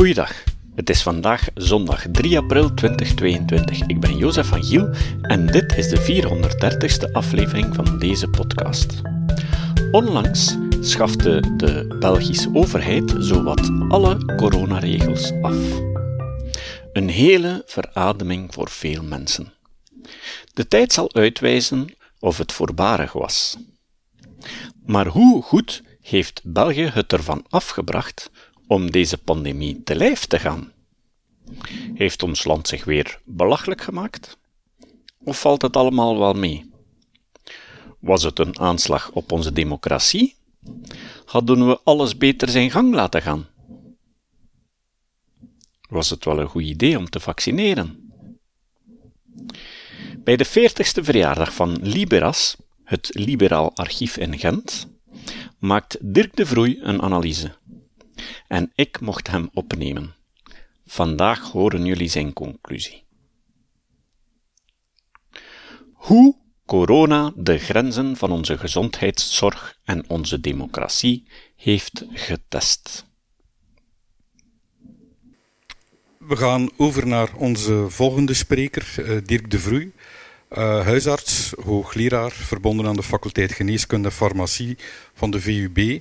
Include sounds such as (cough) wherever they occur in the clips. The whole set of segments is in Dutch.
Goeiedag. Het is vandaag zondag 3 april 2022. Ik ben Jozef van Giel en dit is de 430ste aflevering van deze podcast. Onlangs schafte de Belgische overheid zowat alle coronaregels af. Een hele verademing voor veel mensen. De tijd zal uitwijzen of het voorbarig was. Maar hoe goed heeft België het ervan afgebracht om deze pandemie te lijf te gaan? Heeft ons land zich weer belachelijk gemaakt? Of valt het allemaal wel mee? Was het een aanslag op onze democratie? Hadden we alles beter zijn gang laten gaan? Was het wel een goed idee om te vaccineren? Bij de 40ste verjaardag van Liberas, het Liberaal Archief in Gent, maakt Dirk de Vroei een analyse. En ik mocht hem opnemen. Vandaag horen jullie zijn conclusie. Hoe corona de grenzen van onze gezondheidszorg en onze democratie heeft getest. We gaan over naar onze volgende spreker, eh, Dirk de Vroei. Uh, huisarts, hoogleraar, verbonden aan de faculteit Geneeskunde en Farmacie van de VUB,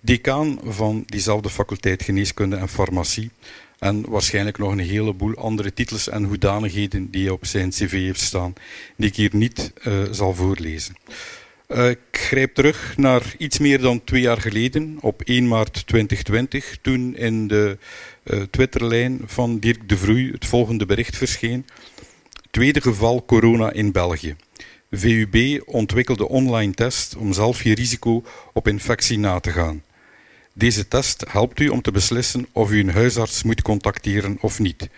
decaan van diezelfde faculteit Geneeskunde en Farmacie en waarschijnlijk nog een heleboel andere titels en hoedanigheden die op zijn cv heeft staan, die ik hier niet uh, zal voorlezen. Uh, ik grijp terug naar iets meer dan twee jaar geleden, op 1 maart 2020, toen in de Twitterlijn van Dirk de Vroei het volgende bericht verscheen. Tweede geval corona in België. VUB ontwikkelde online test om zelf je risico op infectie na te gaan. Deze test helpt u om te beslissen of u een huisarts moet contacteren of niet.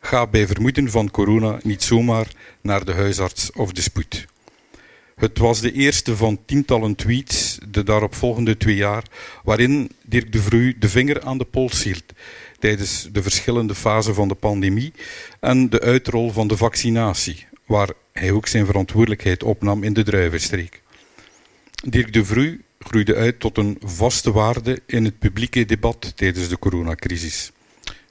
Ga bij vermoeden van corona niet zomaar naar de huisarts of de spoed. Het was de eerste van tientallen tweets de daaropvolgende twee jaar, waarin Dirk de Vroei de vinger aan de pols hield tijdens de verschillende fasen van de pandemie en de uitrol van de vaccinatie, waar hij ook zijn verantwoordelijkheid opnam in de druivenstreek. Dirk de Vroei groeide uit tot een vaste waarde in het publieke debat tijdens de coronacrisis.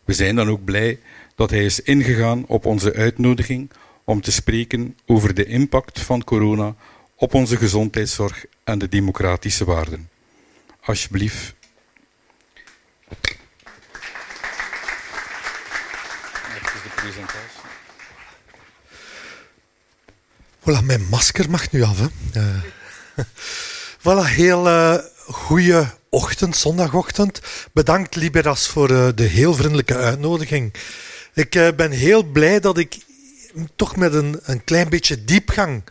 We zijn dan ook blij dat hij is ingegaan op onze uitnodiging om te spreken over de impact van corona op onze gezondheidszorg en de democratische waarden. Alsjeblieft. Voilà, mijn masker mag nu af. Hè. Uh, (laughs) voilà, heel uh, goede ochtend, zondagochtend. Bedankt Liberas voor uh, de heel vriendelijke uitnodiging. Ik ben heel blij dat ik toch met een, een klein beetje diepgang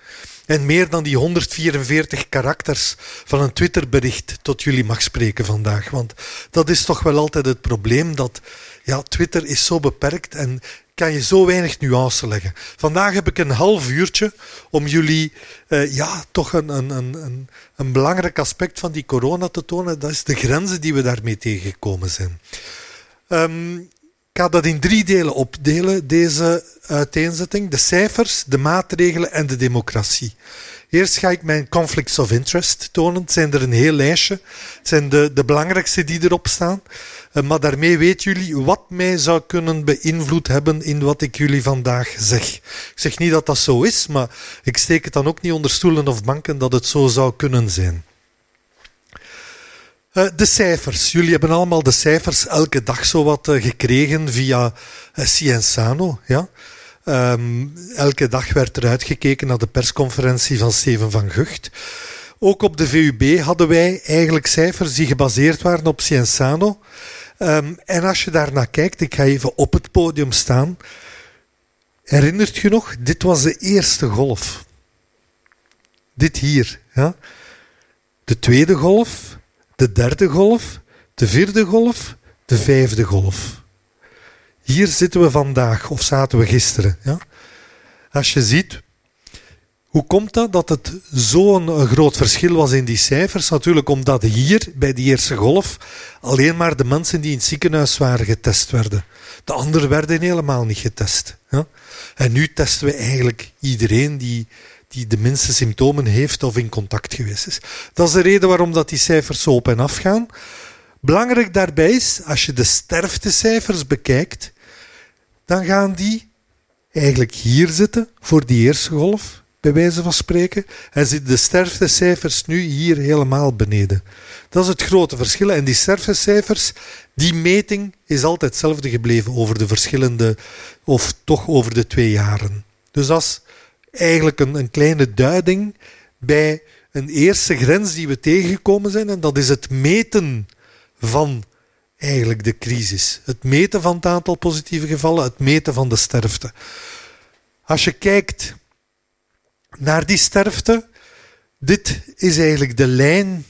en meer dan die 144 karakters van een Twitterbericht tot jullie mag spreken vandaag. Want dat is toch wel altijd het probleem dat ja, Twitter is zo beperkt en kan je zo weinig nuance leggen. Vandaag heb ik een half uurtje om jullie uh, ja, toch een, een, een, een belangrijk aspect van die corona te tonen. Dat is de grenzen die we daarmee tegengekomen zijn. Um, ik ga dat in drie delen opdelen, deze uiteenzetting. De cijfers, de maatregelen en de democratie. Eerst ga ik mijn conflicts of interest tonen. Het zijn er een heel lijstje. Het zijn de, de belangrijkste die erop staan. Uh, maar daarmee weten jullie wat mij zou kunnen beïnvloed hebben in wat ik jullie vandaag zeg. Ik zeg niet dat dat zo is, maar ik steek het dan ook niet onder stoelen of banken dat het zo zou kunnen zijn. Uh, de cijfers. Jullie hebben allemaal de cijfers elke dag zo wat uh, gekregen via Cienzano. Ja? Um, elke dag werd er uitgekeken naar de persconferentie van Steven van Gucht. Ook op de VUB hadden wij eigenlijk cijfers die gebaseerd waren op Cienzano. Um, en als je daarnaar kijkt, ik ga even op het podium staan. Herinnert je nog? Dit was de eerste golf. Dit hier. Ja? De tweede golf, de derde golf, de vierde golf, de vijfde golf. Hier zitten we vandaag, of zaten we gisteren. Ja? Als je ziet, hoe komt dat dat het zo'n groot verschil was in die cijfers? Natuurlijk omdat hier, bij die eerste golf, alleen maar de mensen die in het ziekenhuis waren getest werden. De anderen werden helemaal niet getest. Ja? En nu testen we eigenlijk iedereen die die de minste symptomen heeft of in contact geweest is. Dat is de reden waarom dat die cijfers zo op en af gaan. Belangrijk daarbij is, als je de sterftecijfers bekijkt, dan gaan die eigenlijk hier zitten voor die eerste golf, bij wijze van spreken. En zitten de sterftecijfers nu hier helemaal beneden. Dat is het grote verschil. En die sterftecijfers, die meting is altijd hetzelfde gebleven over de verschillende, of toch over de twee jaren. Dus dat is eigenlijk een, een kleine duiding bij een eerste grens die we tegengekomen zijn. En dat is het meten van eigenlijk de crisis. Het meten van het aantal positieve gevallen, het meten van de sterfte. Als je kijkt naar die sterfte, dit is eigenlijk de lijn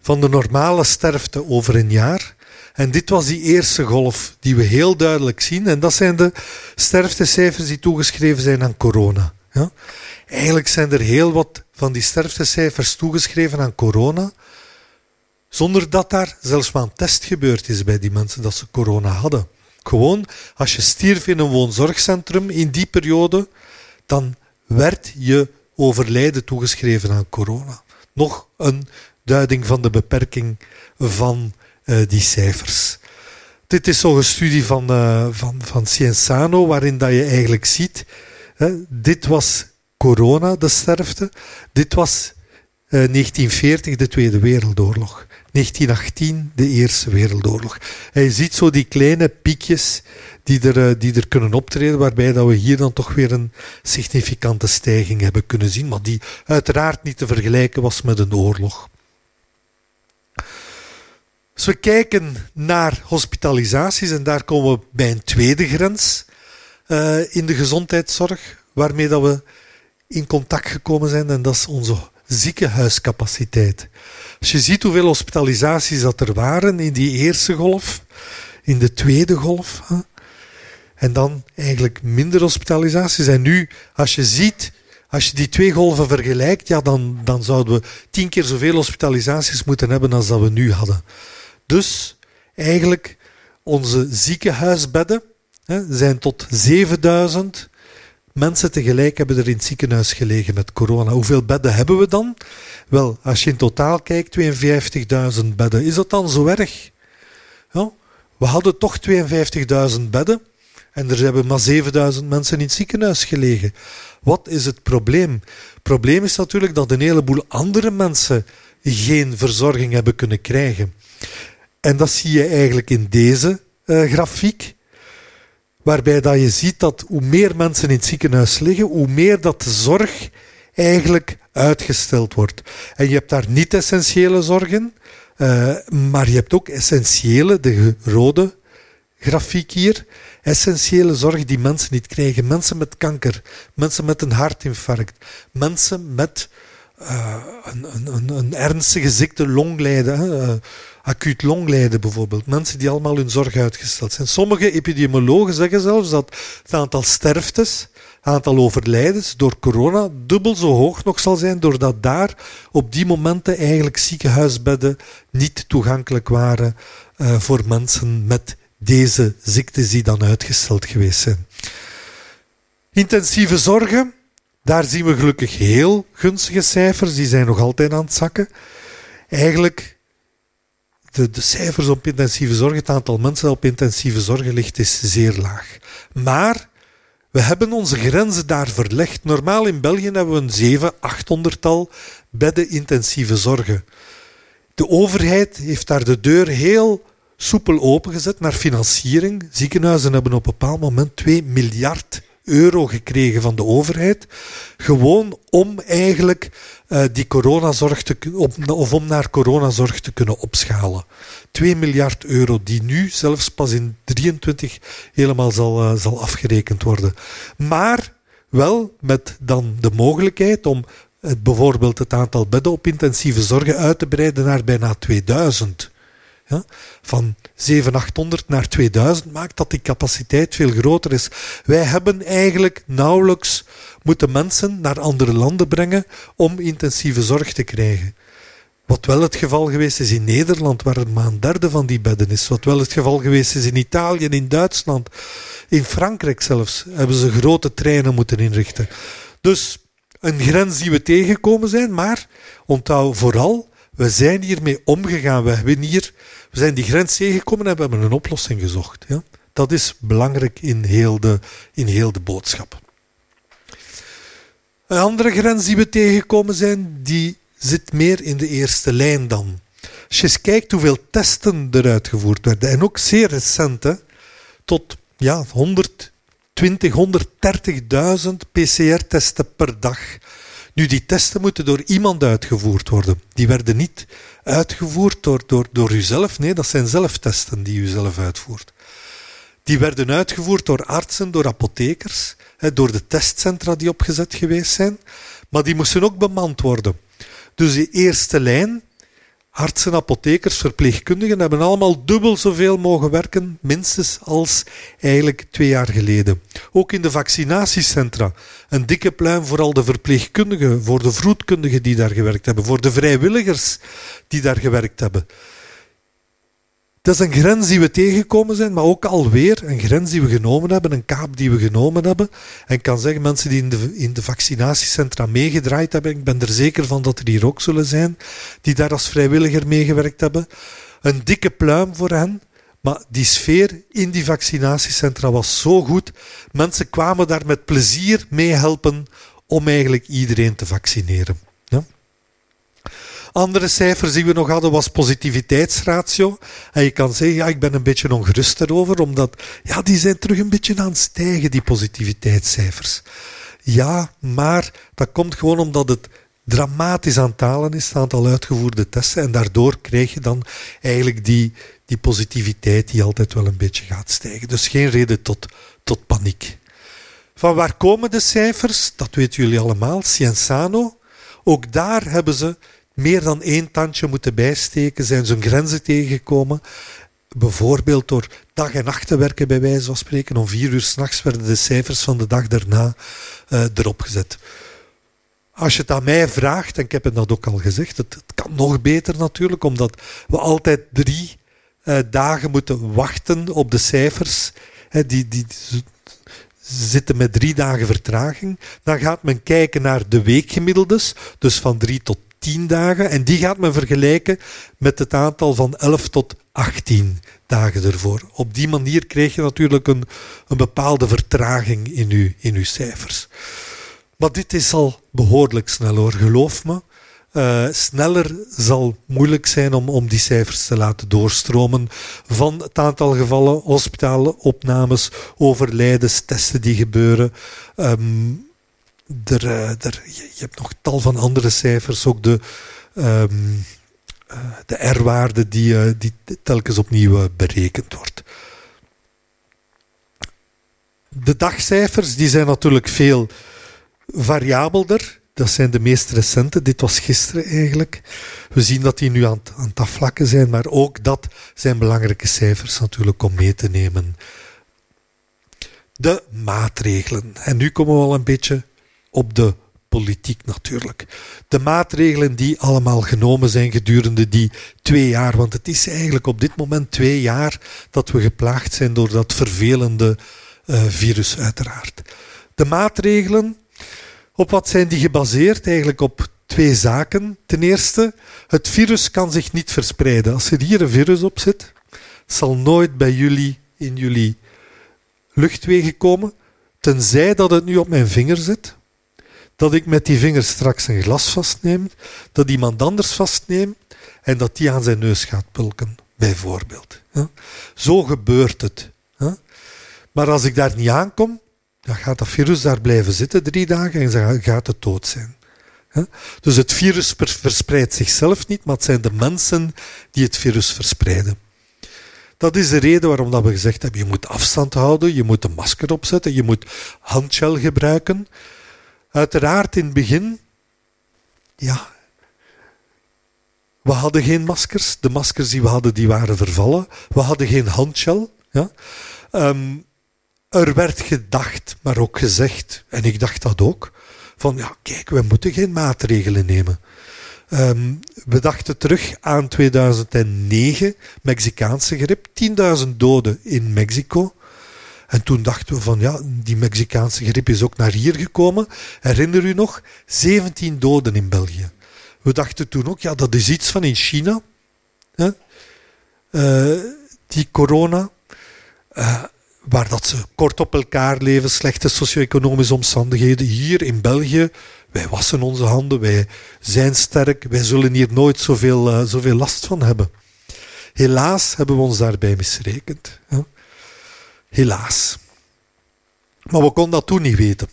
van de normale sterfte over een jaar. En dit was die eerste golf die we heel duidelijk zien. En dat zijn de sterftecijfers die toegeschreven zijn aan corona. Ja? Eigenlijk zijn er heel wat van die sterftecijfers toegeschreven aan corona. Zonder dat daar zelfs maar een test gebeurd is bij die mensen dat ze corona hadden. Gewoon, als je stierf in een woonzorgcentrum in die periode, dan werd je overlijden toegeschreven aan corona. Nog een duiding van de beperking van uh, die cijfers. Dit is zo'n studie van, uh, van, van Cienzano, waarin dat je eigenlijk ziet, hè, dit was corona, de sterfte, dit was 1940, de Tweede Wereldoorlog. 1918, de Eerste Wereldoorlog. En je ziet zo die kleine piekjes die er, eh, die er kunnen optreden, waarbij dat we hier dan toch weer een significante stijging hebben kunnen zien, maar die uiteraard niet te vergelijken was met een oorlog. Als we kijken naar hospitalisaties, en daar komen we bij een tweede grens uh, in de gezondheidszorg, waarmee dat we in contact gekomen zijn, en dat is onze ziekenhuiscapaciteit. Als je ziet hoeveel hospitalisaties dat er waren in die eerste golf, in de tweede golf, hè, en dan eigenlijk minder hospitalisaties. En nu, als je ziet, als je die twee golven vergelijkt, ja, dan, dan zouden we tien keer zoveel hospitalisaties moeten hebben als dat we nu hadden. Dus eigenlijk onze ziekenhuisbedden hè, zijn tot 7000 mensen tegelijk hebben er in het ziekenhuis gelegen met corona. Hoeveel bedden hebben we dan? Wel, als je in totaal kijkt, 52.000 bedden. Is dat dan zo erg? Ja, we hadden toch 52.000 bedden en er hebben maar 7.000 mensen in het ziekenhuis gelegen. Wat is het probleem? Het probleem is natuurlijk dat een heleboel andere mensen geen verzorging hebben kunnen krijgen. En dat zie je eigenlijk in deze uh, grafiek waarbij dat je ziet dat hoe meer mensen in het ziekenhuis liggen, hoe meer dat de zorg eigenlijk uitgesteld wordt. En je hebt daar niet-essentiële zorgen, uh, maar je hebt ook essentiële, de rode grafiek hier, essentiële zorg die mensen niet krijgen. Mensen met kanker, mensen met een hartinfarct, mensen met uh, een, een, een, ernstige ziekte, longlijden, uh, acuut longlijden bijvoorbeeld. Mensen die allemaal hun zorg uitgesteld zijn. Sommige epidemiologen zeggen zelfs dat het aantal sterftes, het aantal overlijdens door corona dubbel zo hoog nog zal zijn, doordat daar op die momenten eigenlijk ziekenhuisbedden niet toegankelijk waren uh, voor mensen met deze ziektes die dan uitgesteld geweest zijn. Intensieve zorgen, daar zien we gelukkig heel gunstige cijfers, die zijn nog altijd aan het zakken. Eigenlijk de, cijfers op intensieve zorg, het aantal mensen op intensieve zorg ligt, is zeer laag. Maar we hebben onze grenzen daar verlegd. Normaal in België hebben we een 7, 800-tal bedden intensieve zorgen. De overheid heeft daar de deur heel soepel opengezet naar financiering. Ziekenhuizen hebben op een bepaald moment 2 miljard euro gekregen van de overheid. Gewoon om eigenlijk uh, die coronazorg te, op, of om naar coronazorg te kunnen opschalen. 2 miljard euro die nu zelfs pas in 23 helemaal zal, uh, zal afgerekend worden. Maar wel met dan de mogelijkheid om uh, bijvoorbeeld het aantal bedden op intensieve zorgen uit te breiden naar bijna 2000. Van 7800 naar 2000 maakt dat die capaciteit veel groter is. Wij hebben eigenlijk nauwelijks moeten mensen naar andere landen brengen om intensieve zorg te krijgen. Wat wel het geval geweest is in Nederland, waar er maar een derde van die bedden is. Wat wel het geval geweest is in Italië, in Duitsland, in Frankrijk zelfs, hebben ze grote treinen moeten inrichten. Dus een grens die we tegengekomen zijn, maar onthoud vooral We zijn hiermee omgegaan. We, hebben hier, we zijn die grens tegengekomen en we hebben een oplossing gezocht. Ja? Dat is belangrijk in heel, de, in heel de boodschap. Een andere grens die we tegengekomen zijn, die zit meer in de eerste lijn dan. Als je eens kijkt hoeveel testen er uitgevoerd werden, en ook zeer recent, tot ja, 120, 130.000 PCR-testen per dag. Nu, die testen moeten door iemand uitgevoerd worden. Die werden niet uitgevoerd door, door, door uzelf. Nee, dat zijn zelftesten die u zelf uitvoert. Die werden uitgevoerd door artsen, door apothekers, door de testcentra die opgezet geweest zijn. Maar die moesten ook bemand worden. Dus die eerste lijn, artsen, apothekers, verpleegkundigen, hebben allemaal dubbel zoveel mogen werken, minstens als eigenlijk twee jaar geleden. Ook in de vaccinatiecentra. Een dikke pluim voor al de verpleegkundigen, voor de vroedkundigen die daar gewerkt hebben, voor de vrijwilligers die daar gewerkt hebben. Dat is een grens die we tegengekomen zijn, maar ook alweer een grens die we genomen hebben, een kaap die we genomen hebben. En ik kan zeggen, mensen die in de, in de vaccinatiecentra meegedraaid hebben, ik ben er zeker van dat er hier ook zullen zijn, die daar als vrijwilliger meegewerkt hebben. Een dikke pluim voor hen. Maar die sfeer in die vaccinatiecentra was zo goed. Mensen kwamen daar met plezier mee helpen om eigenlijk iedereen te vaccineren. Andere cijfers die we nog hadden was positiviteitsratio. En je kan zeggen, ja, ik ben een beetje ongerust daarover, omdat ja, die zijn terug een beetje aan het stijgen, die positiviteitscijfers. Ja, maar dat komt gewoon omdat het dramatisch aan talen is, het aantal uitgevoerde testen. En daardoor krijg je dan eigenlijk die, die positiviteit die altijd wel een beetje gaat stijgen. Dus geen reden tot, tot paniek. Van waar komen de cijfers? Dat weten jullie allemaal. Cienzano. Ook daar hebben ze meer dan één tandje moeten bijsteken, zijn ze hun grenzen tegengekomen. Bijvoorbeeld door dag en nacht te werken, bij wijze van spreken. Om vier uur s'nachts werden de cijfers van de dag daarna uh, erop gezet. Als je het aan mij vraagt, en ik heb het dat ook al gezegd, het, het kan nog beter natuurlijk, omdat we altijd drie uh, dagen moeten wachten op de cijfers. die, die zitten met drie dagen vertraging. Dan gaat men kijken naar de weekgemiddeldes, dus van drie tot 10 dagen. En die gaat men vergelijken met het aantal van 11 tot 18 dagen ervoor. Op die manier krijg je natuurlijk een, een bepaalde vertraging in uw, in uw cijfers. Maar dit is al behoorlijk snel hoor, geloof me. Uh, sneller zal moeilijk zijn om, om die cijfers te laten doorstromen van het aantal gevallen, hospitale opnames, overlijdens, testen die gebeuren. Um, er, eh, er, je hebt nog tal van andere cijfers, ook de, um, de R-waarde die, uh, die telkens opnieuw berekend wordt. De dagcijfers die zijn natuurlijk veel variabelder. Dat zijn de meest recente. Dit was gisteren eigenlijk. We zien dat die nu aan, aan het afvlakken zijn, maar ook dat zijn belangrijke cijfers natuurlijk om mee te nemen. De maatregelen. En nu komen we al een beetje op de politiek natuurlijk. De maatregelen die allemaal genomen zijn gedurende die twee jaar, want het is eigenlijk op dit moment twee jaar dat we geplaagd zijn door dat vervelende uh, virus uiteraard. De maatregelen, op wat zijn die gebaseerd? Eigenlijk op twee zaken. Ten eerste, het virus kan zich niet verspreiden. Als er hier een virus op zit, zal nooit bij jullie in jullie luchtwegen komen, tenzij dat het nu op mijn vinger zit dat ik met die vinger straks een glas vastneem, dat iemand anders vastneemt en dat die aan zijn neus gaat pulken, bijvoorbeeld. Zo gebeurt het. Maar als ik daar niet aankom, dan gaat dat virus daar blijven zitten drie dagen en dan gaat het dood zijn. Dus het virus verspreidt zichzelf niet, maar het zijn de mensen die het virus verspreiden. Dat is de reden waarom dat we gezegd hebben, je moet afstand houden, je moet een masker opzetten, je moet handgel gebruiken. Uiteraard in het begin, ja, we hadden geen maskers. De maskers die we hadden, die waren vervallen. We hadden geen handgel. Ja. Um, er werd gedacht, maar ook gezegd, en ik dacht dat ook, van ja, kijk, we moeten geen maatregelen nemen. Um, we dachten terug aan 2009, Mexicaanse grip, 10.000 doden in Mexico. En toen dachten we van ja, die Mexicaanse griep is ook naar hier gekomen. Herinner u nog? 17 doden in België. We dachten toen ook, ja, dat is iets van in China. Hè? Uh, die corona. Uh, waar dat ze kort op elkaar leven, slechte socio-economische omstandigheden. Hier in België, wij wassen onze handen, wij zijn sterk, wij zullen hier nooit zoveel, uh, zoveel last van hebben. Helaas hebben we ons daarbij misrekend. Hè? Helaas. Maar we konden dat toen niet weten.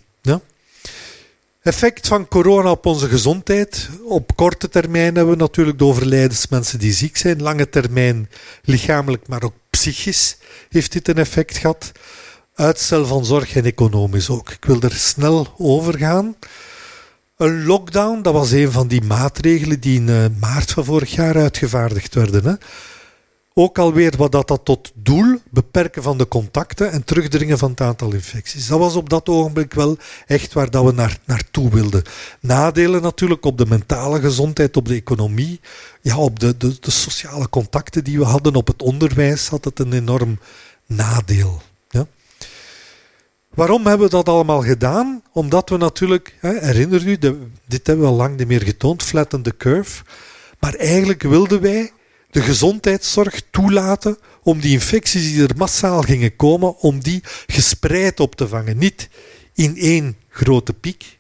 Effect van corona op onze gezondheid. Op korte termijn hebben we natuurlijk de overlijdens mensen die ziek zijn. Lange termijn lichamelijk, maar ook psychisch heeft dit een effect gehad. Uitstel van zorg en economisch ook. Ik wil er snel over gaan. Een lockdown, dat was een van die maatregelen die in eh, maart van vorig jaar uitgevaardigd werden. Hè. Ook alweer wat dat, dat tot doel, beperken van de contacten en terugdringen van het aantal infecties. Dat was op dat ogenblik wel echt waar dat we naar, naartoe wilden. Nadelen natuurlijk op de mentale gezondheid, op de economie, ja, op de, de, de sociale contacten die we hadden, op het onderwijs had het een enorm nadeel. Ja. Waarom hebben we dat allemaal gedaan? Omdat we natuurlijk, herinner u, dit hebben we al lang niet meer getoond, flatten the curve. Maar eigenlijk wilden wij de gezondheidszorg toelaten om die infecties die er massaal gingen komen, om die gespreid op te vangen. Niet in één grote piek,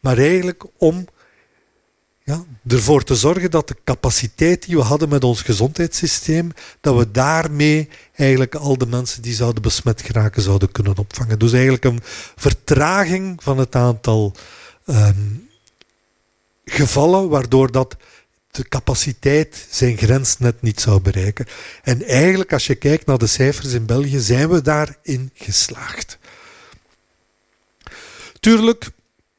maar eigenlijk om ja, ervoor te zorgen dat de capaciteit die we hadden met ons gezondheidssysteem, dat we daarmee eigenlijk al de mensen die zouden besmet geraken zouden kunnen opvangen. Dus eigenlijk een vertraging van het aantal um, gevallen, waardoor dat de capaciteit zijn grens net niet zou bereiken. En eigenlijk, als je kijkt naar de cijfers in België, zijn we daarin geslaagd. Tuurlijk,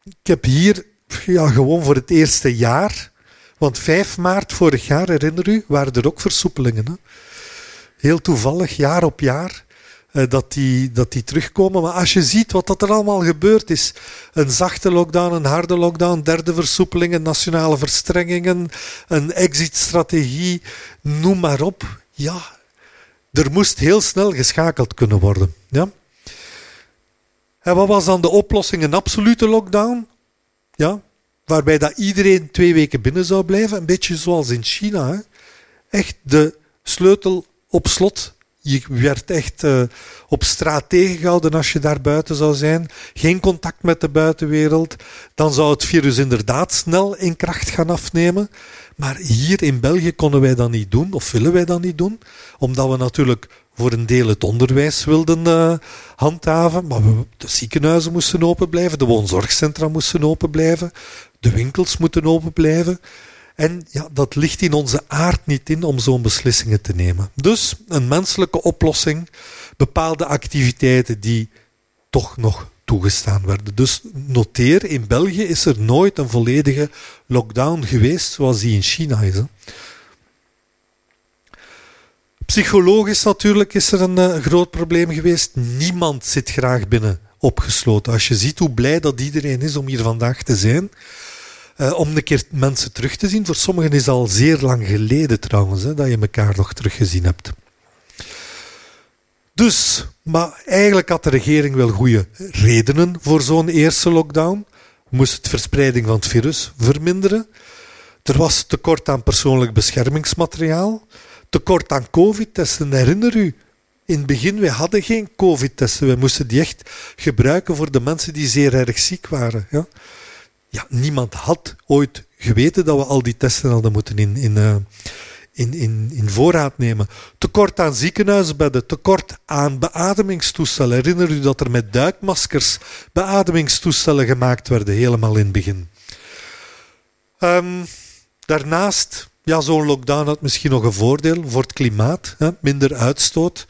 ik heb hier ja, gewoon voor het eerste jaar, want 5 maart vorig jaar, herinner u, waren er ook versoepelingen. Hè? Heel toevallig, jaar op jaar. Eh, dat, die, dat die terugkomen. Maar als je ziet wat dat er allemaal gebeurd is: een zachte lockdown, een harde lockdown, derde versoepelingen, nationale verstrengingen, een exit-strategie, noem maar op. Ja, er moest heel snel geschakeld kunnen worden. Ja? En wat was dan de oplossing? Een absolute lockdown? Ja, waarbij dat iedereen twee weken binnen zou blijven. Een beetje zoals in China. Echt de sleutel op slot je werd echt uh, op straat tegengehouden als je daar buiten zou zijn. Geen contact met de buitenwereld. Dan zou het virus inderdaad snel in kracht gaan afnemen. Maar hier in België konden wij dat niet doen, of willen wij dat niet doen, omdat we natuurlijk voor een deel het onderwijs wilden uh, handhaven. Maar we, de ziekenhuizen moesten open blijven, de woonzorgcentra moesten open blijven, de winkels moeten open blijven. En ja, dat ligt in onze aard niet in om zo'n beslissingen te nemen. Dus een menselijke oplossing, bepaalde activiteiten die toch nog toegestaan werden. Dus noteer, in België is er nooit een volledige lockdown geweest zoals die in China is. Psychologisch natuurlijk is er een uh, groot probleem geweest. Niemand zit graag binnen opgesloten. Als je ziet hoe blij dat iedereen is om hier vandaag te zijn, uh, om een keer mensen terug te zien. Voor sommigen is het al zeer lang geleden trouwens, hè, dat je elkaar nog teruggezien hebt. Dus, maar eigenlijk had de regering wel goede redenen voor zo'n eerste lockdown. Moest het verspreiding van het virus verminderen. Er was tekort aan persoonlijk beschermingsmateriaal. Tekort aan covid-testen, herinner u? In het begin, we hadden geen covid-testen. We moesten die echt gebruiken voor de mensen die zeer erg ziek waren. Ja? Ja, niemand had ooit geweten dat we al die testen hadden moeten in, in, uh, in, in, in voorraad nemen. Tekort aan ziekenhuisbedden, tekort aan beademingstoestellen. Herinner u dat er met duikmaskers beademingstoestellen gemaakt werden, helemaal in het begin. Um, daarnaast, ja, zo'n lockdown had misschien nog een voordeel voor het klimaat, hè, minder uitstoot.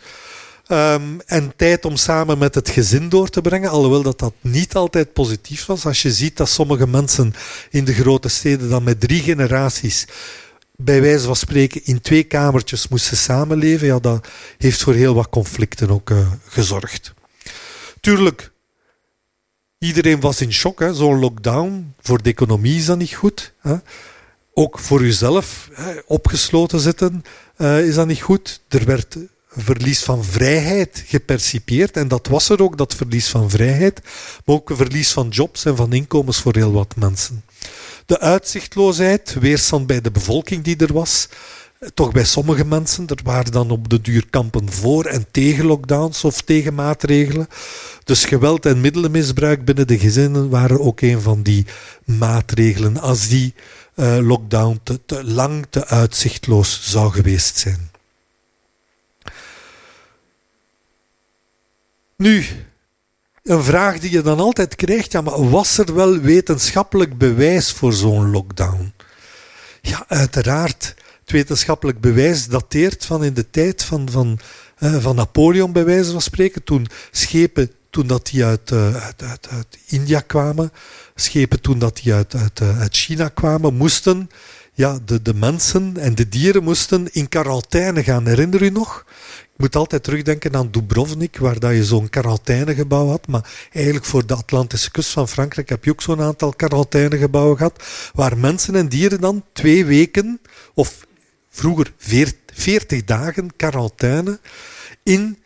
Um, en tijd om samen met het gezin door te brengen, alhoewel dat dat niet altijd positief was. Als je ziet dat sommige mensen in de grote steden dan met drie generaties bij wijze van spreken in twee kamertjes moesten samenleven, ja, dat heeft voor heel wat conflicten ook uh, gezorgd. Tuurlijk, iedereen was in shock. Zo'n lockdown, voor de economie is dat niet goed. Hè. Ook voor uzelf, hè, opgesloten zitten, uh, is dat niet goed. Er werd verlies van vrijheid gepercipieerd. En dat was er ook, dat verlies van vrijheid. Maar ook een verlies van jobs en van inkomens voor heel wat mensen. De uitzichtloosheid, weerstand bij de bevolking die er was, toch bij sommige mensen. Er waren dan op de duur kampen voor en tegen lockdowns of tegen maatregelen. Dus geweld en middelenmisbruik binnen de gezinnen waren ook een van die maatregelen. Als die uh, lockdown te lang, te uitzichtloos zou geweest zijn. Nu, een vraag die je dan altijd krijgt, ja, maar was er wel wetenschappelijk bewijs voor zo'n lockdown? Ja, uiteraard. Het wetenschappelijk bewijs dateert van in de tijd van, van, uh, van Napoleon, bij wijze van spreken, toen schepen, toen dat die uit, uh, uit, uit, uit, India kwamen, schepen toen dat die uit, uit, uh, uit China kwamen, moesten ja, de, de mensen en de dieren moesten in quarantaine gaan. Herinner u nog? Moet altijd terugdenken aan Dubrovnik, waar dat je zo'n quarantainegebouw had. Maar eigenlijk voor de Atlantische kust van Frankrijk heb je ook zo'n aantal quarantainegebouwen gehad. Waar mensen en dieren dan twee weken, of vroeger veertig dagen quarantaine, in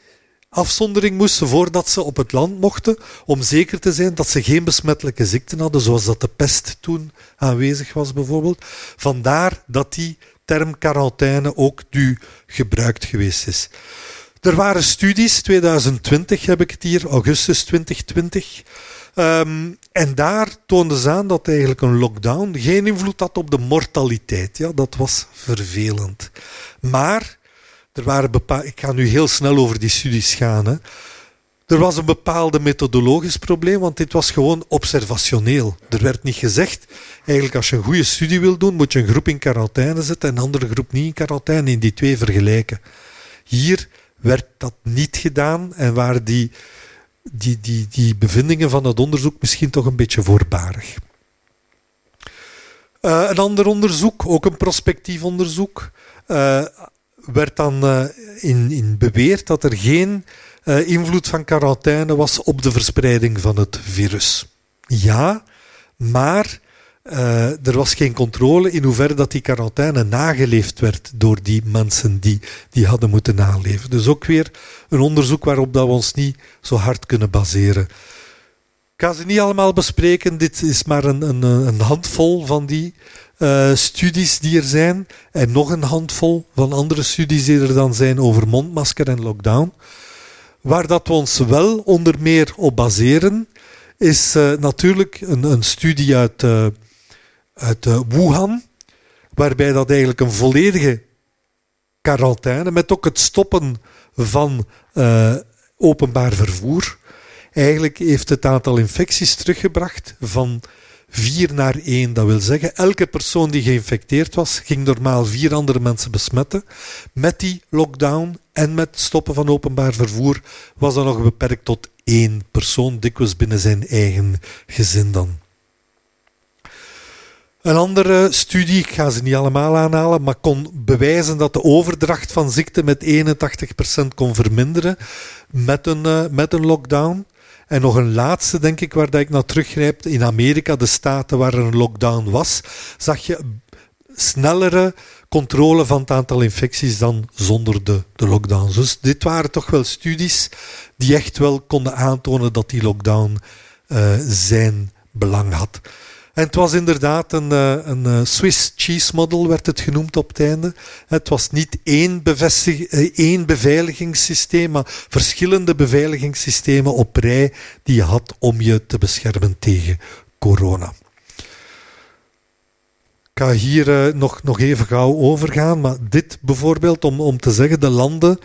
afzondering moesten voordat ze op het land mochten, om zeker te zijn dat ze geen besmettelijke ziekten hadden, zoals dat de pest toen aanwezig was bijvoorbeeld. Vandaar dat die term quarantaine ook nu gebruikt geweest is. Er waren studies, 2020 heb ik het hier, augustus 2020. Um, en daar toonden ze aan dat eigenlijk een lockdown geen invloed had op de mortaliteit. Ja, dat was vervelend. Maar er waren bepaalde. Ik ga nu heel snel over die studies gaan. Hè. Er was een bepaalde methodologisch probleem, want dit was gewoon observationeel. Er werd niet gezegd, eigenlijk als je een goede studie wil doen, moet je een groep in quarantaine zetten en een andere groep niet in quarantaine, in die twee vergelijken. Hier werd dat niet gedaan en waren die, die, die, die bevindingen van het onderzoek misschien toch een beetje voorbarig. Uh, een ander onderzoek, ook een prospectief onderzoek, uh, werd dan uh, in, in beweerd dat er geen invloed van quarantaine was op de verspreiding van het virus. Ja, maar uh, er was geen controle in hoeverre dat die quarantaine nageleefd werd door die mensen die die hadden moeten naleven. Dus ook weer een onderzoek waarop dat we ons niet zo hard kunnen baseren. Ik ga ze niet allemaal bespreken. Dit is maar een, een, een handvol van die uh, studies die er zijn. En nog een handvol van andere studies die er dan zijn over mondmasker en lockdown. Waar dat we ons wel onder meer op baseren, is uh, natuurlijk een, een studie uit uit uh, Wuhan, waarbij dat eigenlijk een volledige quarantaine, met ook het stoppen van openbaar vervoer, eigenlijk heeft het aantal infecties teruggebracht van 4 naar 1. Dat wil zeggen, elke persoon die geïnfecteerd was, ging normaal vier andere mensen besmetten. Met die lockdown en met stoppen van openbaar vervoer was dat nog beperkt tot één persoon, dikwijls binnen zijn eigen gezin dan. Een andere studie, ik ga ze niet allemaal aanhalen, maar kon bewijzen dat de overdracht van ziekte met 81% kon verminderen met een, uh, met een lockdown. En nog een laatste, denk ik, waar dat ik naar teruggrijp. In Amerika, de staten waar er een lockdown was, zag je snellere controle van het aantal infecties dan zonder de, de lockdown. Dus dit waren toch wel studies die echt wel konden aantonen dat die lockdown uh, zijn belang had. En het was inderdaad een, eh, een eh, Swiss cheese model, werd het genoemd op het einde. Het was niet één, eh, één beveiligingssysteem, maar verschillende beveiligingssystemen op rij die je had om je te beschermen tegen corona. Ga hier nog, nog even gauw overgaan, maar dit bijvoorbeeld om, om te zeggen, de landen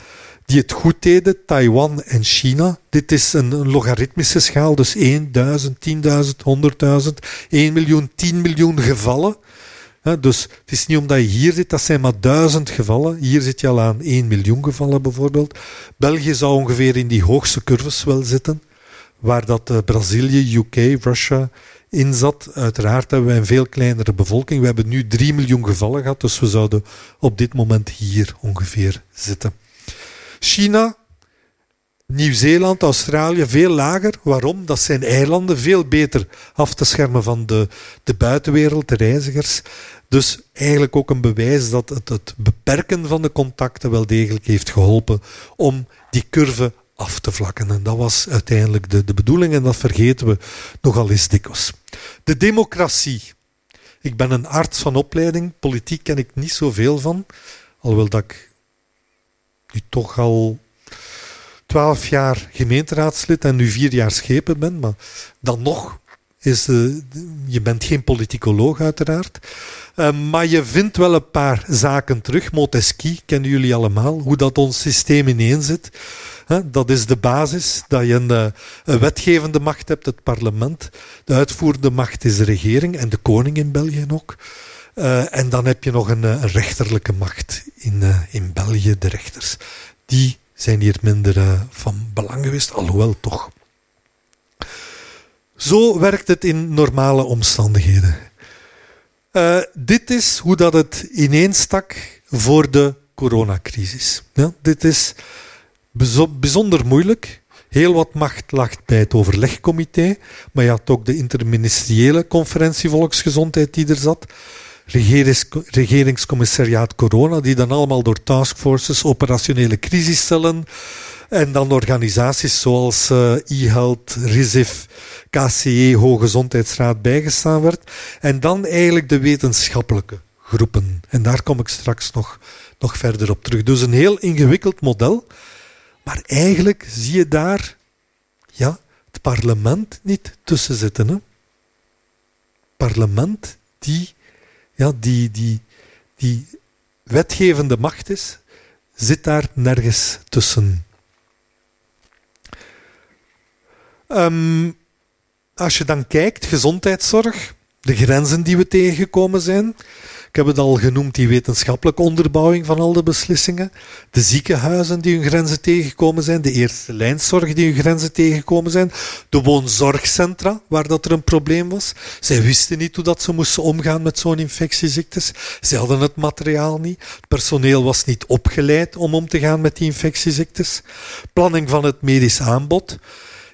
die het goed deden, Taiwan en China. Dit is een, een logaritmische schaal, dus 1000, 10.000, 100.000, 1 miljoen, 10 miljoen gevallen. dus het is niet omdat je hier zit, dat zijn maar duizend gevallen. Hier zit je al aan 1 miljoen gevallen bijvoorbeeld. België zou ongeveer in die hoogste curves wel zitten, waar dat uh, Brazilië, UK, Russia in zat. Uiteraard hebben wij een veel kleinere bevolking. We hebben nu 3 miljoen gevallen gehad, dus we zouden op dit moment hier ongeveer zitten. China, Nieuw-Zeeland, Australië veel lager. Waarom? Dat zijn eilanden veel beter af te schermen van de, de buitenwereld, de reizigers. Dus eigenlijk ook een bewijs dat het, het beperken van de contacten wel degelijk heeft geholpen om die curve af te vlakken. En dat was uiteindelijk de, de bedoeling en dat vergeten we nogal eens dikwijls. De democratie. Ik ben een arts van opleiding. Politiek ken ik niet zoveel van. Alhoewel dat ik nu toch al twaalf jaar gemeenteraadslid en nu vier jaar schepen ben. Maar dan nog is... Je bent geen politicoloog uiteraard. Uh, maar je vindt wel een paar zaken terug. Montesquieu kennen jullie allemaal. Hoe dat ons systeem ineen zit. Dat is de basis, dat je een, eh, een, wetgevende macht hebt, het parlement. De uitvoerende macht is de regering en de koning in België ook. Uh, en dan heb je nog een, een rechterlijke macht in, in België, de rechters. Die zijn hier minder van belang geweest, alhoewel toch. Zo werkt het in normale omstandigheden. dit is hoe dat het ineenstak voor de coronacrisis. Dit is bijzonder moeilijk. Heel wat macht lag bij het overlegcomité, maar je had ook de interministeriële conferentie volksgezondheid die er zat. Regeringscommissariaat Corona, die dan allemaal door taskforces, operationele crisiscellen en dan organisaties zoals uh, e-health, RISIF, KCE, Hooggezondheidsraad bijgestaan werd. En dan eigenlijk de wetenschappelijke groepen. En daar kom ik straks nog, nog verder op terug. Dus een heel ingewikkeld model. Maar eigenlijk zie je daar ja, het parlement niet tussen zitten. Hè? Parlement die, ja, die, die, die wetgevende macht is, zit daar nergens tussen. Um, als je dan kijkt, gezondheidszorg, de grenzen die we tegengekomen zijn, ik heb het al genoemd, die wetenschappelijke onderbouwing van al de beslissingen. De ziekenhuizen die hun grenzen tegengekomen zijn. De eerste lijnzorg die hun grenzen tegengekomen zijn. De woonzorgcentra, waar dat er een probleem was. Zij wisten niet hoe dat ze moesten omgaan met zo'n infectieziektes. Ze hadden het materiaal niet. Het personeel was niet opgeleid om om te gaan met die infectieziektes. Planning van het medisch aanbod.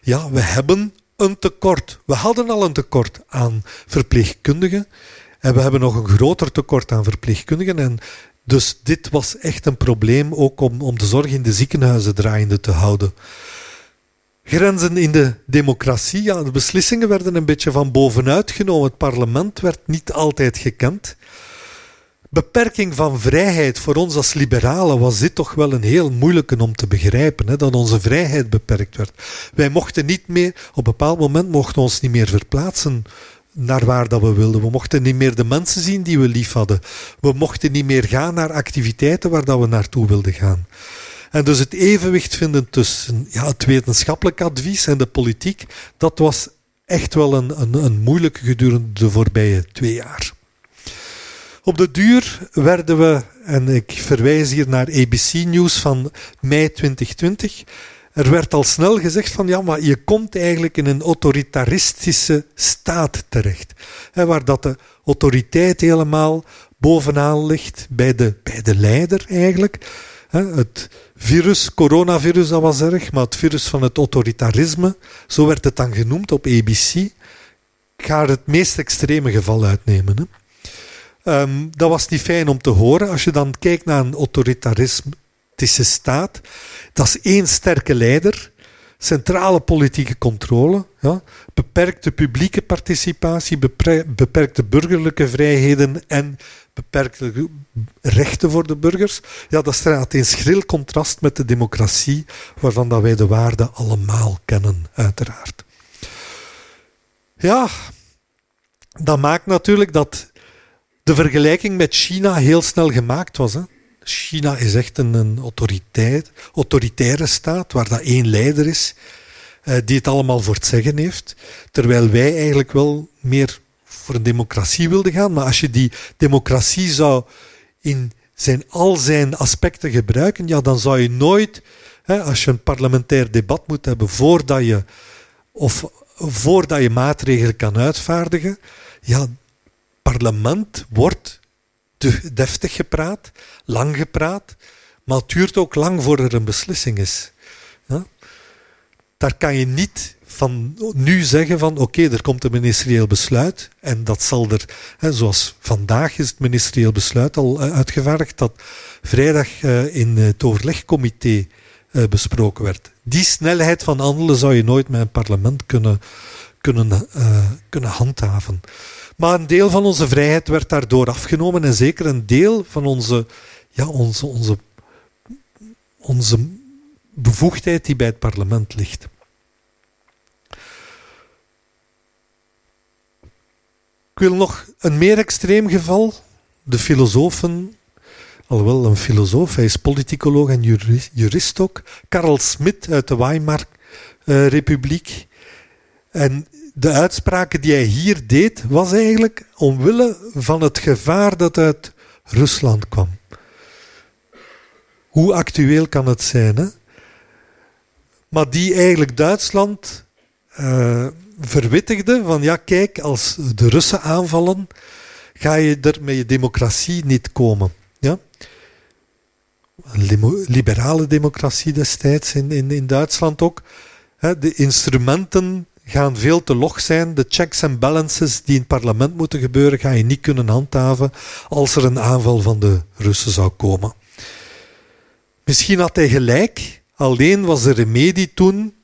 Ja, we hebben een tekort. We hadden al een tekort aan verpleegkundigen. En we hebben nog een groter tekort aan verpleegkundigen. En dus dit was echt een probleem, ook om, om de zorg in de ziekenhuizen draaiende te houden. Grenzen in de democratie. Ja, de beslissingen werden een beetje van bovenuit genomen. Het parlement werd niet altijd gekend. Beperking van vrijheid voor ons als liberalen was dit toch wel een heel moeilijke om te begrijpen. Hè, dat onze vrijheid beperkt werd. Wij mochten niet meer, op een bepaald moment mochten ons niet meer verplaatsen naar waar dat we wilden. We mochten niet meer de mensen zien die we lief hadden. We mochten niet meer gaan naar activiteiten waar dat we naartoe wilden gaan. En dus het evenwicht vinden tussen ja, het wetenschappelijk advies en de politiek, dat was echt wel een, een, een moeilijke gedurende de voorbije twee jaar. Op de duur werden we, en ik verwijs hier naar ABC News van mei 2020, er werd al snel gezegd van ja, maar je komt eigenlijk in een autoritaristische staat terecht. Hè, waar dat de autoriteit helemaal bovenaan ligt bij de, bij de leider eigenlijk. Het virus, coronavirus, dat was erg, maar het virus van het autoritarisme, zo werd het dan genoemd op ABC. Ik ga het meest extreme geval uitnemen. Hè. Um, dat was niet fijn om te horen. Als je dan kijkt naar een autoritaristische staat, dat is één sterke leider, centrale politieke controle, ja, beperkte publieke participatie, beperkte burgerlijke vrijheden en beperkte rechten voor de burgers. Ja, dat staat in schril contrast met de democratie, waarvan dat wij de waarden allemaal kennen, uiteraard. Ja, dat maakt natuurlijk dat de vergelijking met China heel snel gemaakt was. Hè. China is echt een, autoriteit, autoritaire staat waar dat één leider is uh, die het allemaal voor het zeggen heeft. Terwijl wij eigenlijk wel meer voor een democratie wilden gaan. Maar als je die democratie zou in zijn, al zijn aspecten gebruiken, ja, dan zou je nooit, hè, als je een parlementair debat moet hebben voordat je, of voordat je maatregelen kan uitvaardigen, ja, parlement wordt deftig gepraat, lang gepraat, maar het duurt ook lang voor er een beslissing is. Daar kan je niet van nu zeggen van oké, er komt een ministerieel besluit en dat zal er, hè, zoals vandaag is het ministerieel besluit al uh, uitgevaardigd, dat vrijdag uh, in het overlegcomité uh, besproken werd. Die snelheid van handelen zou je nooit met een parlement kunnen, kunnen, kunnen handhaven. Maar een deel van onze vrijheid werd daardoor afgenomen en zeker een deel van onze, ja, onze, onze, onze bevoegdheid die bij het parlement ligt. Ik wil nog een meer extreem geval. De filosofen, alhoewel een filosoof, hij is politicoloog en jurist ook. Karl Smit uit de Weimar-republiek. en de uitspraken die hij hier deed, was eigenlijk omwille van het gevaar dat uit Rusland kwam. Hoe actueel kan het zijn? Hè? Maar die eigenlijk Duitsland uh, verwittigde van ja, kijk, als de Russen aanvallen, ga je er met je democratie niet komen. Ja? Een liberale democratie destijds in, in, in Duitsland ook. De instrumenten gaan veel te log zijn. De checks en balances die in het parlement moeten gebeuren, ga je niet kunnen handhaven als er een aanval van de Russen zou komen. Misschien had hij gelijk, alleen was de remedie toen,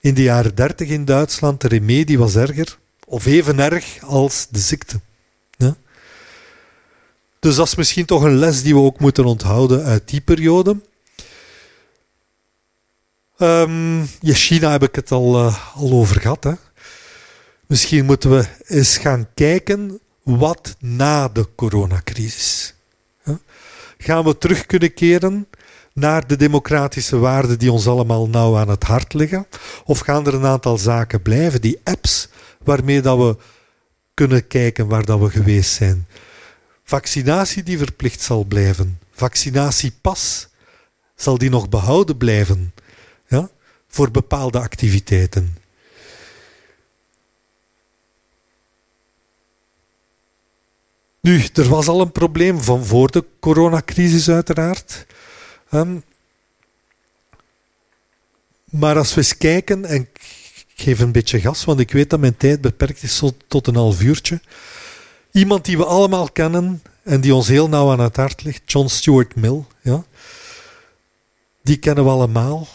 in de jaren dertig in Duitsland, de remedie was erger, of even erg als de ziekte. Ja? Dus dat is misschien toch een les die we ook moeten onthouden uit die periode. Um, ja, China heb ik het al, uh, al over gehad. Hè. Misschien moeten we eens gaan kijken wat na de coronacrisis. Gaan we terug kunnen keren naar de democratische waarden die ons allemaal nauw aan het hart liggen? Of gaan er een aantal zaken blijven, die apps waarmee dat we kunnen kijken waar dat we geweest zijn? Vaccinatie die verplicht zal blijven. Vaccinatiepas, zal die nog behouden blijven? Voor bepaalde activiteiten. Nu, er was al een probleem van voor de coronacrisis uiteraard. Um, maar als we eens kijken, en ik geef een beetje gas, want ik weet dat mijn tijd beperkt is tot een half uurtje. Iemand die we allemaal kennen en die ons heel nauw aan het hart ligt, John Stuart Mill. Ja? Die kennen we allemaal.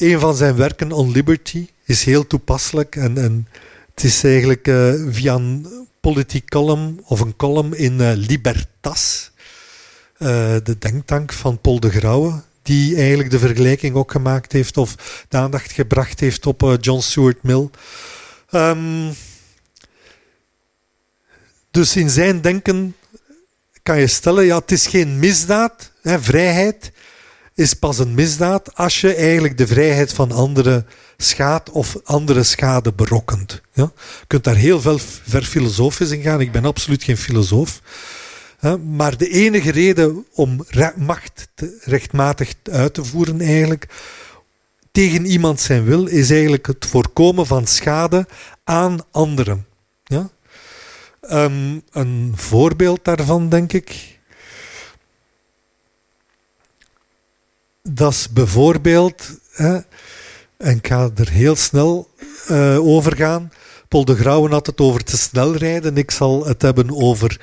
Een van zijn werken, On Liberty, is heel toepasselijk. En, en het is eigenlijk uh, via een politiek column of een column in uh, Libertas, uh, de denktank van Paul de Grauwe, die eigenlijk de vergelijking ook gemaakt heeft of de aandacht gebracht heeft op John Stuart Mill. Um, dus in zijn denken kan je stellen, ja, het is geen misdaad, hè, vrijheid is pas een misdaad als je eigenlijk de vrijheid van anderen schaadt of andere schade berokkent. Ja? Je kunt daar heel veel ver filosofisch in gaan. Ik ben absoluut geen filosoof. Maar de enige reden om macht rechtmatig uit te voeren eigenlijk tegen iemand zijn wil, is eigenlijk het voorkomen van schade aan anderen. Ja? Ehm, een voorbeeld daarvan, denk ik, dat is bijvoorbeeld, hè, en ik ga er heel snel uh, over gaan. Paul de Grauwen had het over te snel rijden. Ik zal het hebben over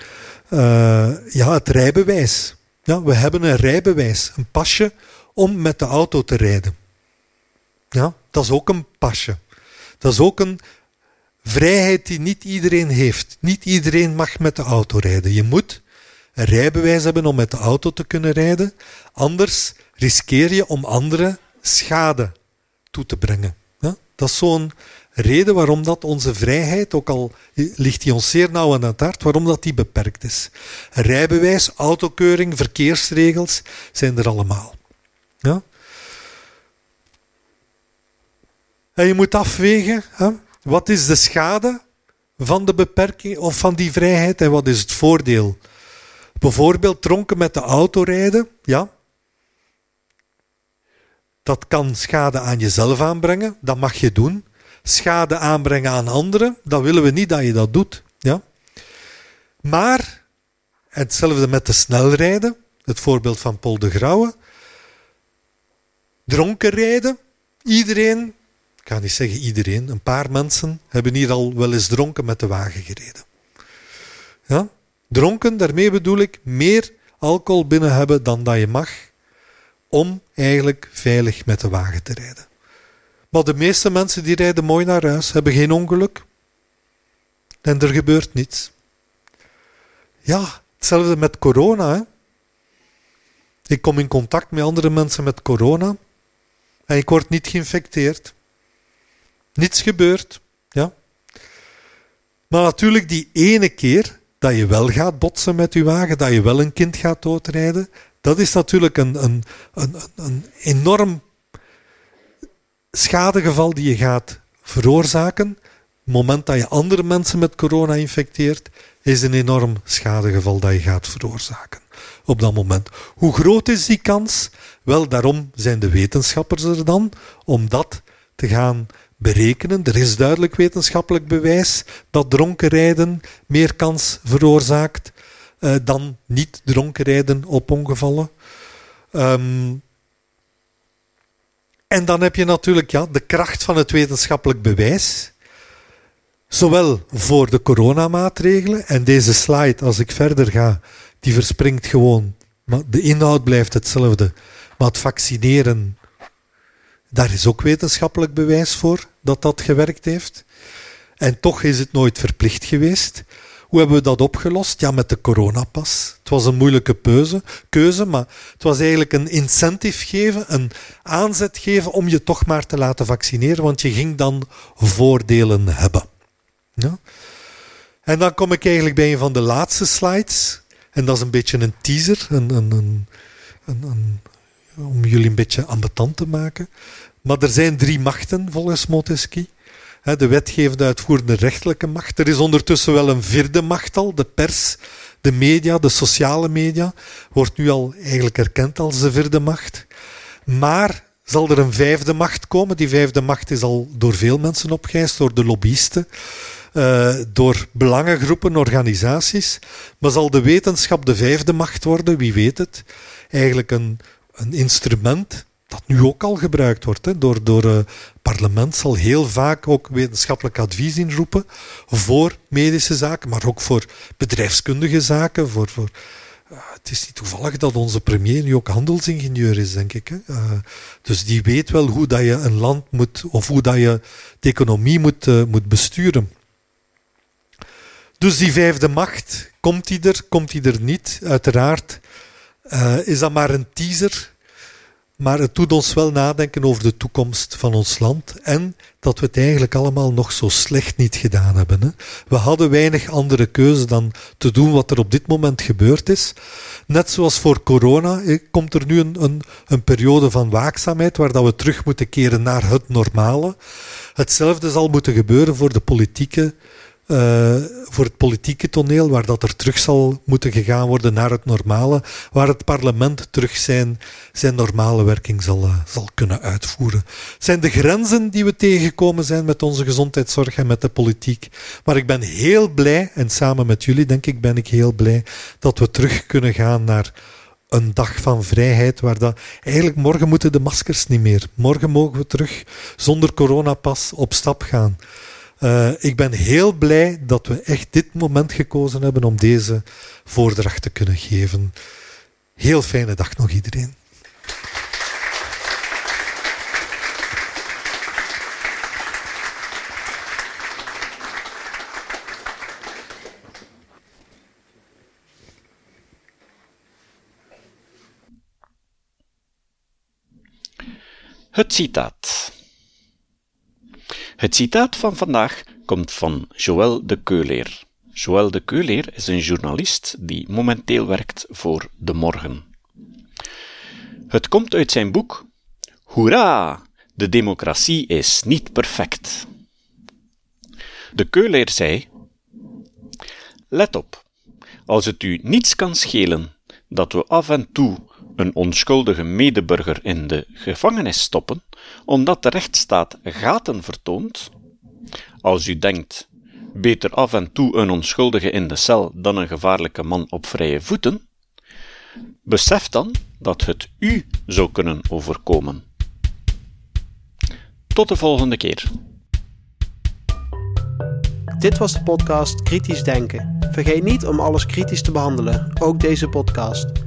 uh, ja, het rijbewijs. Ja, we hebben een rijbewijs, een pasje om met de auto te rijden. Ja, dat is ook een pasje. Dat is ook een vrijheid die niet iedereen heeft. Niet iedereen mag met de auto rijden. Je moet een rijbewijs hebben om met de auto te kunnen rijden. Anders riskeer je om anderen schade toe te brengen. Dat is zo'n reden waarom dat onze vrijheid, ook al ligt die ons zeer nauw aan het hart, waarom dat die beperkt is. Rijbewijs, autokeuring, verkeersregels zijn er allemaal. Ja? En je moet afwegen, hè? wat is de schade van de beperking of van die vrijheid en wat is het voordeel? Bijvoorbeeld dronken met de auto rijden, ja, dat kan schade aan jezelf aanbrengen, dat mag je doen. Schade aanbrengen aan anderen, dat willen we niet dat je dat doet. Ja? Maar, hetzelfde met de snelrijden, het voorbeeld van Paul de Grauwe. Dronken rijden, iedereen, ik ga niet zeggen iedereen, een paar mensen hebben hier al wel eens dronken met de wagen gereden. Ja? Dronken, daarmee bedoel ik meer alcohol binnen hebben dan dat je mag om eigenlijk veilig met de wagen te rijden. Maar de meeste mensen die rijden mooi naar huis, hebben geen ongeluk. En er gebeurt niets. Ja, hetzelfde met corona. Hè? Ik kom in contact met andere mensen met corona en ik word niet geïnfecteerd. Niets gebeurt. Ja. Maar natuurlijk die ene keer dat je wel gaat botsen met je wagen, dat je wel een kind gaat doodrijden, dat is natuurlijk een, een, een, een enorm schadegeval die je gaat veroorzaken. Het moment dat je andere mensen met corona infecteert, is een enorm schadegeval dat je gaat veroorzaken. Op dat moment. Hoe groot is die kans? Wel, daarom zijn de wetenschappers er dan, om dat te gaan berekenen. Er is duidelijk wetenschappelijk bewijs dat dronken rijden meer kans veroorzaakt uh, dan niet dronken rijden op ongevallen. Um, en dan heb je natuurlijk ja, de kracht van het wetenschappelijk bewijs. Zowel voor de coronamaatregelen, en deze slide, als ik verder ga, die verspringt gewoon. Maar de inhoud blijft hetzelfde. Maar het vaccineren, daar is ook wetenschappelijk bewijs voor dat dat gewerkt heeft. En toch is het nooit verplicht geweest. Hoe hebben we dat opgelost? Ja, met de coronapas. Het was een moeilijke keuze, keuze, maar het was eigenlijk een incentive geven, een aanzet geven om je toch maar te laten vaccineren, want je ging dan voordelen hebben. Ja? En dan kom ik eigenlijk bij een van de laatste slides. En dat is een beetje een teaser, een, een, een, een om jullie een beetje ambetant te maken. Maar er zijn drie machten volgens Montesquieu de wetgevende, uitvoerende, rechtelijke macht. Er is ondertussen wel een vierde macht al, de pers, de media, de sociale media, wordt nu al eigenlijk erkend als de vierde macht. Maar zal er een vijfde macht komen? Die vijfde macht is al door veel mensen opgeëist, door de lobbyisten, uh, door belangengroepen, organisaties. Maar zal de wetenschap de vijfde macht worden? Wie weet het? Eigenlijk een, een instrument dat nu ook al gebruikt wordt. Hè, door, door uh, parlement zal heel vaak ook wetenschappelijk advies inroepen voor medische zaken, maar ook voor bedrijfskundige zaken. Voor, voor, uh, het is niet toevallig dat onze premier nu ook handelsingenieur is, denk ik. Hè. Uh, dus die weet wel hoe dat je een land moet, of hoe dat je de economie moet, moet besturen. Dus die vijfde macht, komt die er, komt die er niet? Uiteraard is dat maar een teaser maar het doet ons wel nadenken over de toekomst van ons land en dat we het eigenlijk allemaal nog zo slecht niet gedaan hebben. Hè. We hadden weinig andere keuze dan te doen wat er op dit moment gebeurd is. Net zoals voor corona komt er nu een, een, een periode van waakzaamheid waar dat we terug moeten keren naar het normale. Hetzelfde zal moeten gebeuren voor de politieke uh, voor het politieke toneel, waar dat er terug zal moeten gegaan worden naar het normale, waar het parlement terug zijn, zijn normale werking zal, uh, zal kunnen uitvoeren. Het zijn de grenzen die we tegengekomen zijn met onze gezondheidszorg en met de politiek. Maar ik ben heel blij, en samen met jullie denk ik ben ik heel blij, dat we terug kunnen gaan naar een dag van vrijheid, waar dat... Eigenlijk morgen moeten de maskers niet meer. Morgen mogen we terug zonder coronapas op stap gaan. Uh, ik ben heel blij dat we echt dit moment gekozen hebben om deze voordracht te kunnen geven. Heel fijne dag nog iedereen. Het citaat. Het citaat van vandaag komt van Joël de Keuleer. Joël de Keuleer is een journalist die momenteel werkt voor De Morgen. Het komt uit zijn boek Hoera! De democratie is niet perfect. De Keuleer zei: Let op, als het u niets kan schelen dat we af en toe een onschuldige medeburger in de gevangenis stoppen, omdat de rechtsstaat gaten vertoont, als u denkt, beter af en toe een onschuldige in de cel dan een gevaarlijke man op vrije voeten, besef dan dat het u zou kunnen overkomen. Tot de volgende keer. Dit was de podcast Kritisch Denken. Vergeet niet om alles kritisch te behandelen, ook deze podcast.